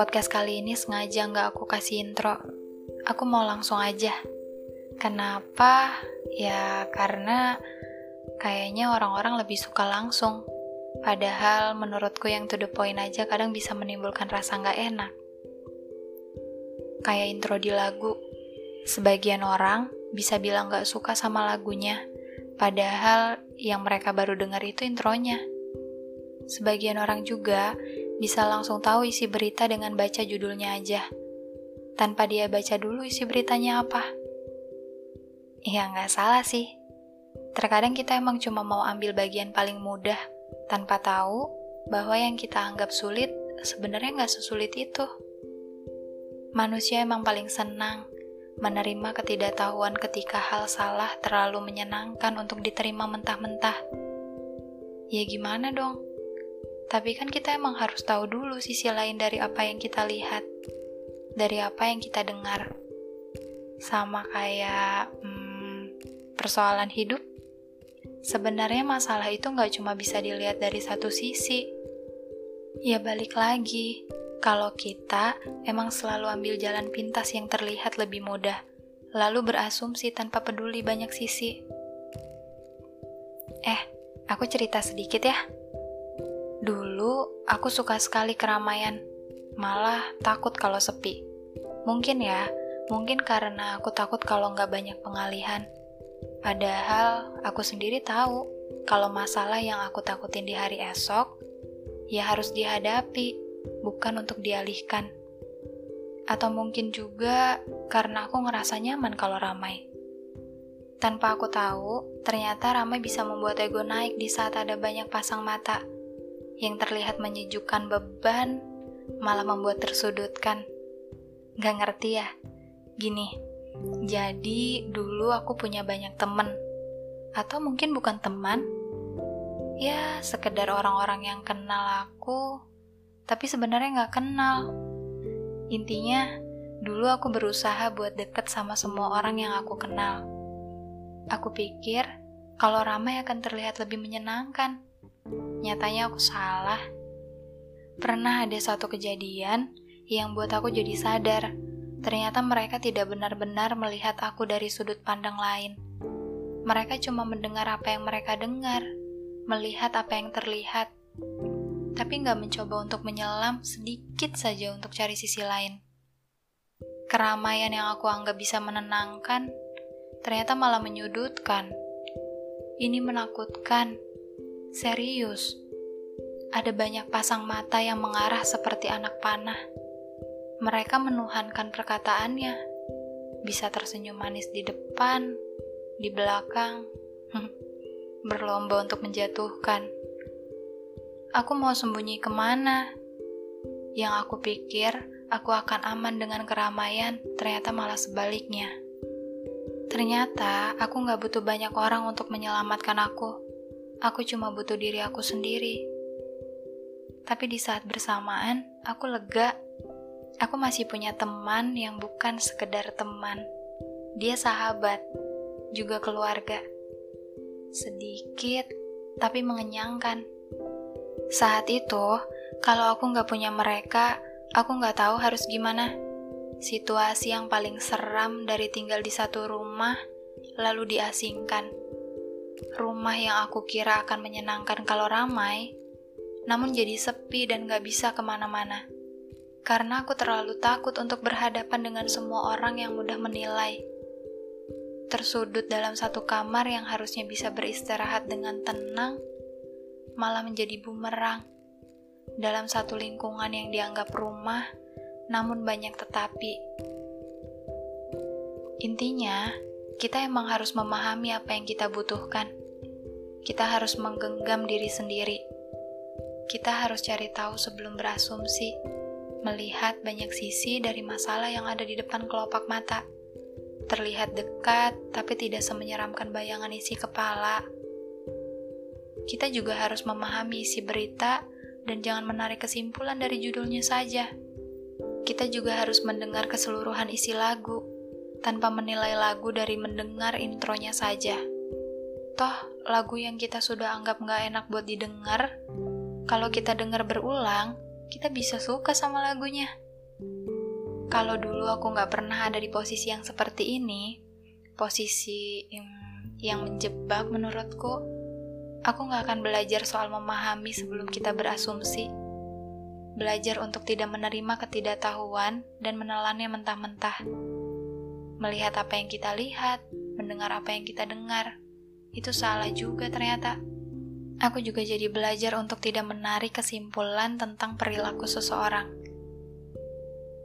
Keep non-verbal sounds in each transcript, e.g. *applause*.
podcast kali ini sengaja nggak aku kasih intro. Aku mau langsung aja. Kenapa? Ya karena kayaknya orang-orang lebih suka langsung. Padahal menurutku yang to the point aja kadang bisa menimbulkan rasa nggak enak. Kayak intro di lagu. Sebagian orang bisa bilang nggak suka sama lagunya, padahal yang mereka baru dengar itu intronya. Sebagian orang juga bisa langsung tahu isi berita dengan baca judulnya aja, tanpa dia baca dulu isi beritanya apa. Ya nggak salah sih. Terkadang kita emang cuma mau ambil bagian paling mudah, tanpa tahu bahwa yang kita anggap sulit sebenarnya nggak sesulit itu. Manusia emang paling senang menerima ketidaktahuan ketika hal salah terlalu menyenangkan untuk diterima mentah-mentah. Ya gimana dong? Tapi kan kita emang harus tahu dulu sisi lain dari apa yang kita lihat, dari apa yang kita dengar. Sama kayak hmm, persoalan hidup. Sebenarnya masalah itu nggak cuma bisa dilihat dari satu sisi. Ya balik lagi, kalau kita emang selalu ambil jalan pintas yang terlihat lebih mudah, lalu berasumsi tanpa peduli banyak sisi. Eh, aku cerita sedikit ya. Dulu aku suka sekali keramaian, malah takut kalau sepi. Mungkin ya, mungkin karena aku takut kalau nggak banyak pengalihan. Padahal aku sendiri tahu kalau masalah yang aku takutin di hari esok, ya harus dihadapi, bukan untuk dialihkan. Atau mungkin juga karena aku ngerasa nyaman kalau ramai. Tanpa aku tahu, ternyata ramai bisa membuat ego naik di saat ada banyak pasang mata yang terlihat menyejukkan beban, malah membuat tersudutkan. Gak ngerti ya? Gini, jadi dulu aku punya banyak temen, atau mungkin bukan teman, ya sekedar orang-orang yang kenal aku, tapi sebenarnya gak kenal. Intinya, dulu aku berusaha buat deket sama semua orang yang aku kenal. Aku pikir kalau ramai akan terlihat lebih menyenangkan. Nyatanya aku salah. Pernah ada satu kejadian yang buat aku jadi sadar, ternyata mereka tidak benar-benar melihat aku dari sudut pandang lain. Mereka cuma mendengar apa yang mereka dengar, melihat apa yang terlihat, tapi nggak mencoba untuk menyelam sedikit saja untuk cari sisi lain. Keramaian yang aku anggap bisa menenangkan, ternyata malah menyudutkan. Ini menakutkan Serius, ada banyak pasang mata yang mengarah seperti anak panah. Mereka menuhankan perkataannya, bisa tersenyum manis di depan, di belakang, *laughs* berlomba untuk menjatuhkan. Aku mau sembunyi ke mana? Yang aku pikir aku akan aman dengan keramaian, ternyata malah sebaliknya. Ternyata aku gak butuh banyak orang untuk menyelamatkan aku Aku cuma butuh diri aku sendiri. Tapi di saat bersamaan, aku lega. Aku masih punya teman yang bukan sekedar teman. Dia sahabat, juga keluarga. Sedikit, tapi mengenyangkan. Saat itu, kalau aku nggak punya mereka, aku nggak tahu harus gimana. Situasi yang paling seram dari tinggal di satu rumah, lalu diasingkan rumah yang aku kira akan menyenangkan kalau ramai, namun jadi sepi dan gak bisa ke mana-mana. Karena aku terlalu takut untuk berhadapan dengan semua orang yang mudah menilai. Tersudut dalam satu kamar yang harusnya bisa beristirahat dengan tenang, malah menjadi bumerang. Dalam satu lingkungan yang dianggap rumah, namun banyak tetapi. Intinya, kita emang harus memahami apa yang kita butuhkan. Kita harus menggenggam diri sendiri. Kita harus cari tahu sebelum berasumsi, melihat banyak sisi dari masalah yang ada di depan kelopak mata. Terlihat dekat, tapi tidak semenyeramkan bayangan isi kepala. Kita juga harus memahami isi berita dan jangan menarik kesimpulan dari judulnya saja. Kita juga harus mendengar keseluruhan isi lagu tanpa menilai lagu dari mendengar intronya saja. Toh, lagu yang kita sudah anggap nggak enak buat didengar, kalau kita dengar berulang, kita bisa suka sama lagunya. kalau dulu aku nggak pernah ada di posisi yang seperti ini, posisi yang menjebak menurutku, aku nggak akan belajar soal memahami sebelum kita berasumsi. Belajar untuk tidak menerima ketidaktahuan dan menelannya mentah-mentah. Melihat apa yang kita lihat, mendengar apa yang kita dengar, itu salah juga ternyata. Aku juga jadi belajar untuk tidak menarik kesimpulan tentang perilaku seseorang.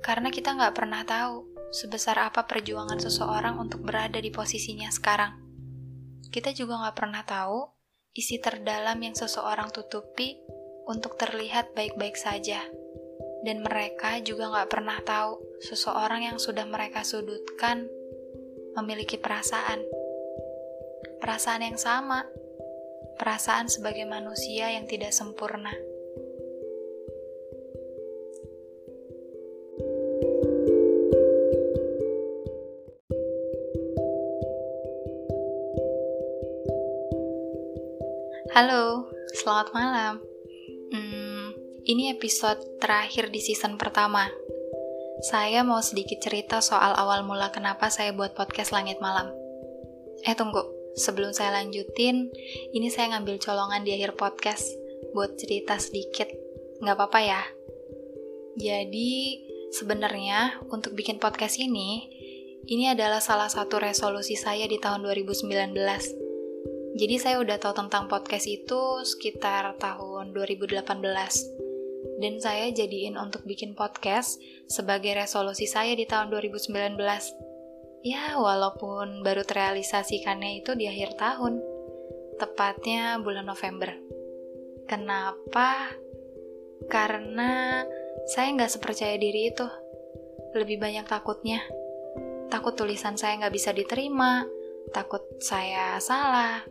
Karena kita nggak pernah tahu sebesar apa perjuangan seseorang untuk berada di posisinya sekarang. Kita juga nggak pernah tahu isi terdalam yang seseorang tutupi untuk terlihat baik-baik saja. Dan mereka juga nggak pernah tahu seseorang yang sudah mereka sudutkan memiliki perasaan. Perasaan yang sama, perasaan sebagai manusia yang tidak sempurna. Halo, selamat malam. Ini episode terakhir di season pertama. Saya mau sedikit cerita soal awal mula kenapa saya buat podcast Langit Malam. Eh tunggu, sebelum saya lanjutin, ini saya ngambil colongan di akhir podcast buat cerita sedikit. Nggak apa-apa ya? Jadi, sebenarnya untuk bikin podcast ini, ini adalah salah satu resolusi saya di tahun 2019. Jadi saya udah tahu tentang podcast itu sekitar tahun 2018 dan saya jadiin untuk bikin podcast sebagai resolusi saya di tahun 2019. Ya, walaupun baru terrealisasikannya itu di akhir tahun, tepatnya bulan November. Kenapa? Karena saya nggak sepercaya diri itu. Lebih banyak takutnya. Takut tulisan saya nggak bisa diterima, takut saya salah,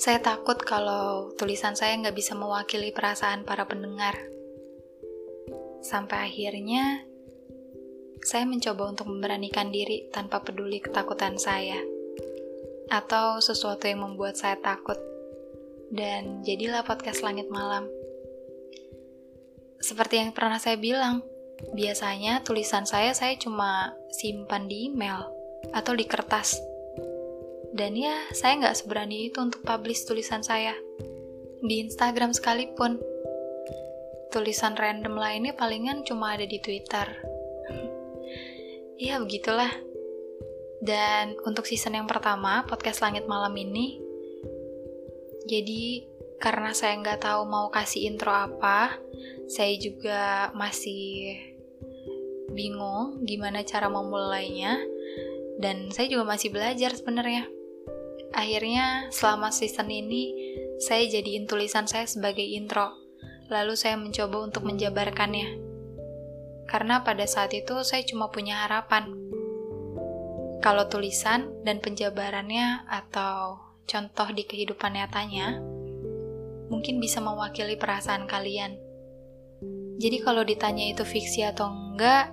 saya takut kalau tulisan saya nggak bisa mewakili perasaan para pendengar. Sampai akhirnya, saya mencoba untuk memberanikan diri tanpa peduli ketakutan saya, atau sesuatu yang membuat saya takut, dan jadilah podcast Langit Malam. Seperti yang pernah saya bilang, biasanya tulisan saya saya cuma simpan di email atau di kertas. Dan ya, saya nggak seberani itu untuk publish tulisan saya. Di Instagram sekalipun, tulisan random lainnya palingan cuma ada di Twitter. *laughs* Iya, begitulah. Dan untuk season yang pertama, podcast Langit Malam ini, jadi karena saya nggak tahu mau kasih intro apa, saya juga masih bingung gimana cara memulainya, dan saya juga masih belajar sebenarnya. Akhirnya, selama season ini, saya jadiin tulisan saya sebagai intro lalu saya mencoba untuk menjabarkannya. Karena pada saat itu saya cuma punya harapan. Kalau tulisan dan penjabarannya atau contoh di kehidupan nyatanya, mungkin bisa mewakili perasaan kalian. Jadi kalau ditanya itu fiksi atau enggak,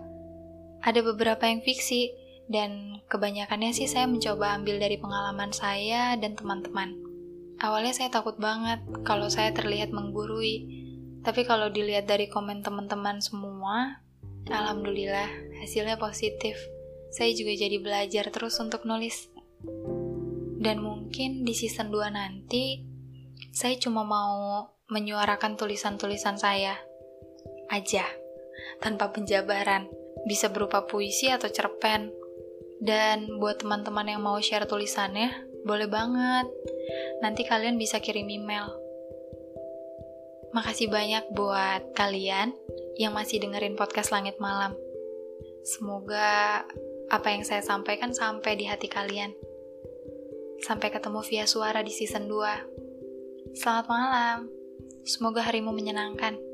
ada beberapa yang fiksi, dan kebanyakannya sih saya mencoba ambil dari pengalaman saya dan teman-teman. Awalnya saya takut banget kalau saya terlihat menggurui, tapi kalau dilihat dari komen teman-teman semua, alhamdulillah hasilnya positif. Saya juga jadi belajar terus untuk nulis. Dan mungkin di season 2 nanti, saya cuma mau menyuarakan tulisan-tulisan saya aja, tanpa penjabaran. Bisa berupa puisi atau cerpen. Dan buat teman-teman yang mau share tulisannya, boleh banget. Nanti kalian bisa kirim email Makasih banyak buat kalian yang masih dengerin podcast Langit Malam. Semoga apa yang saya sampaikan sampai di hati kalian. Sampai ketemu via suara di season 2. Selamat malam. Semoga harimu menyenangkan.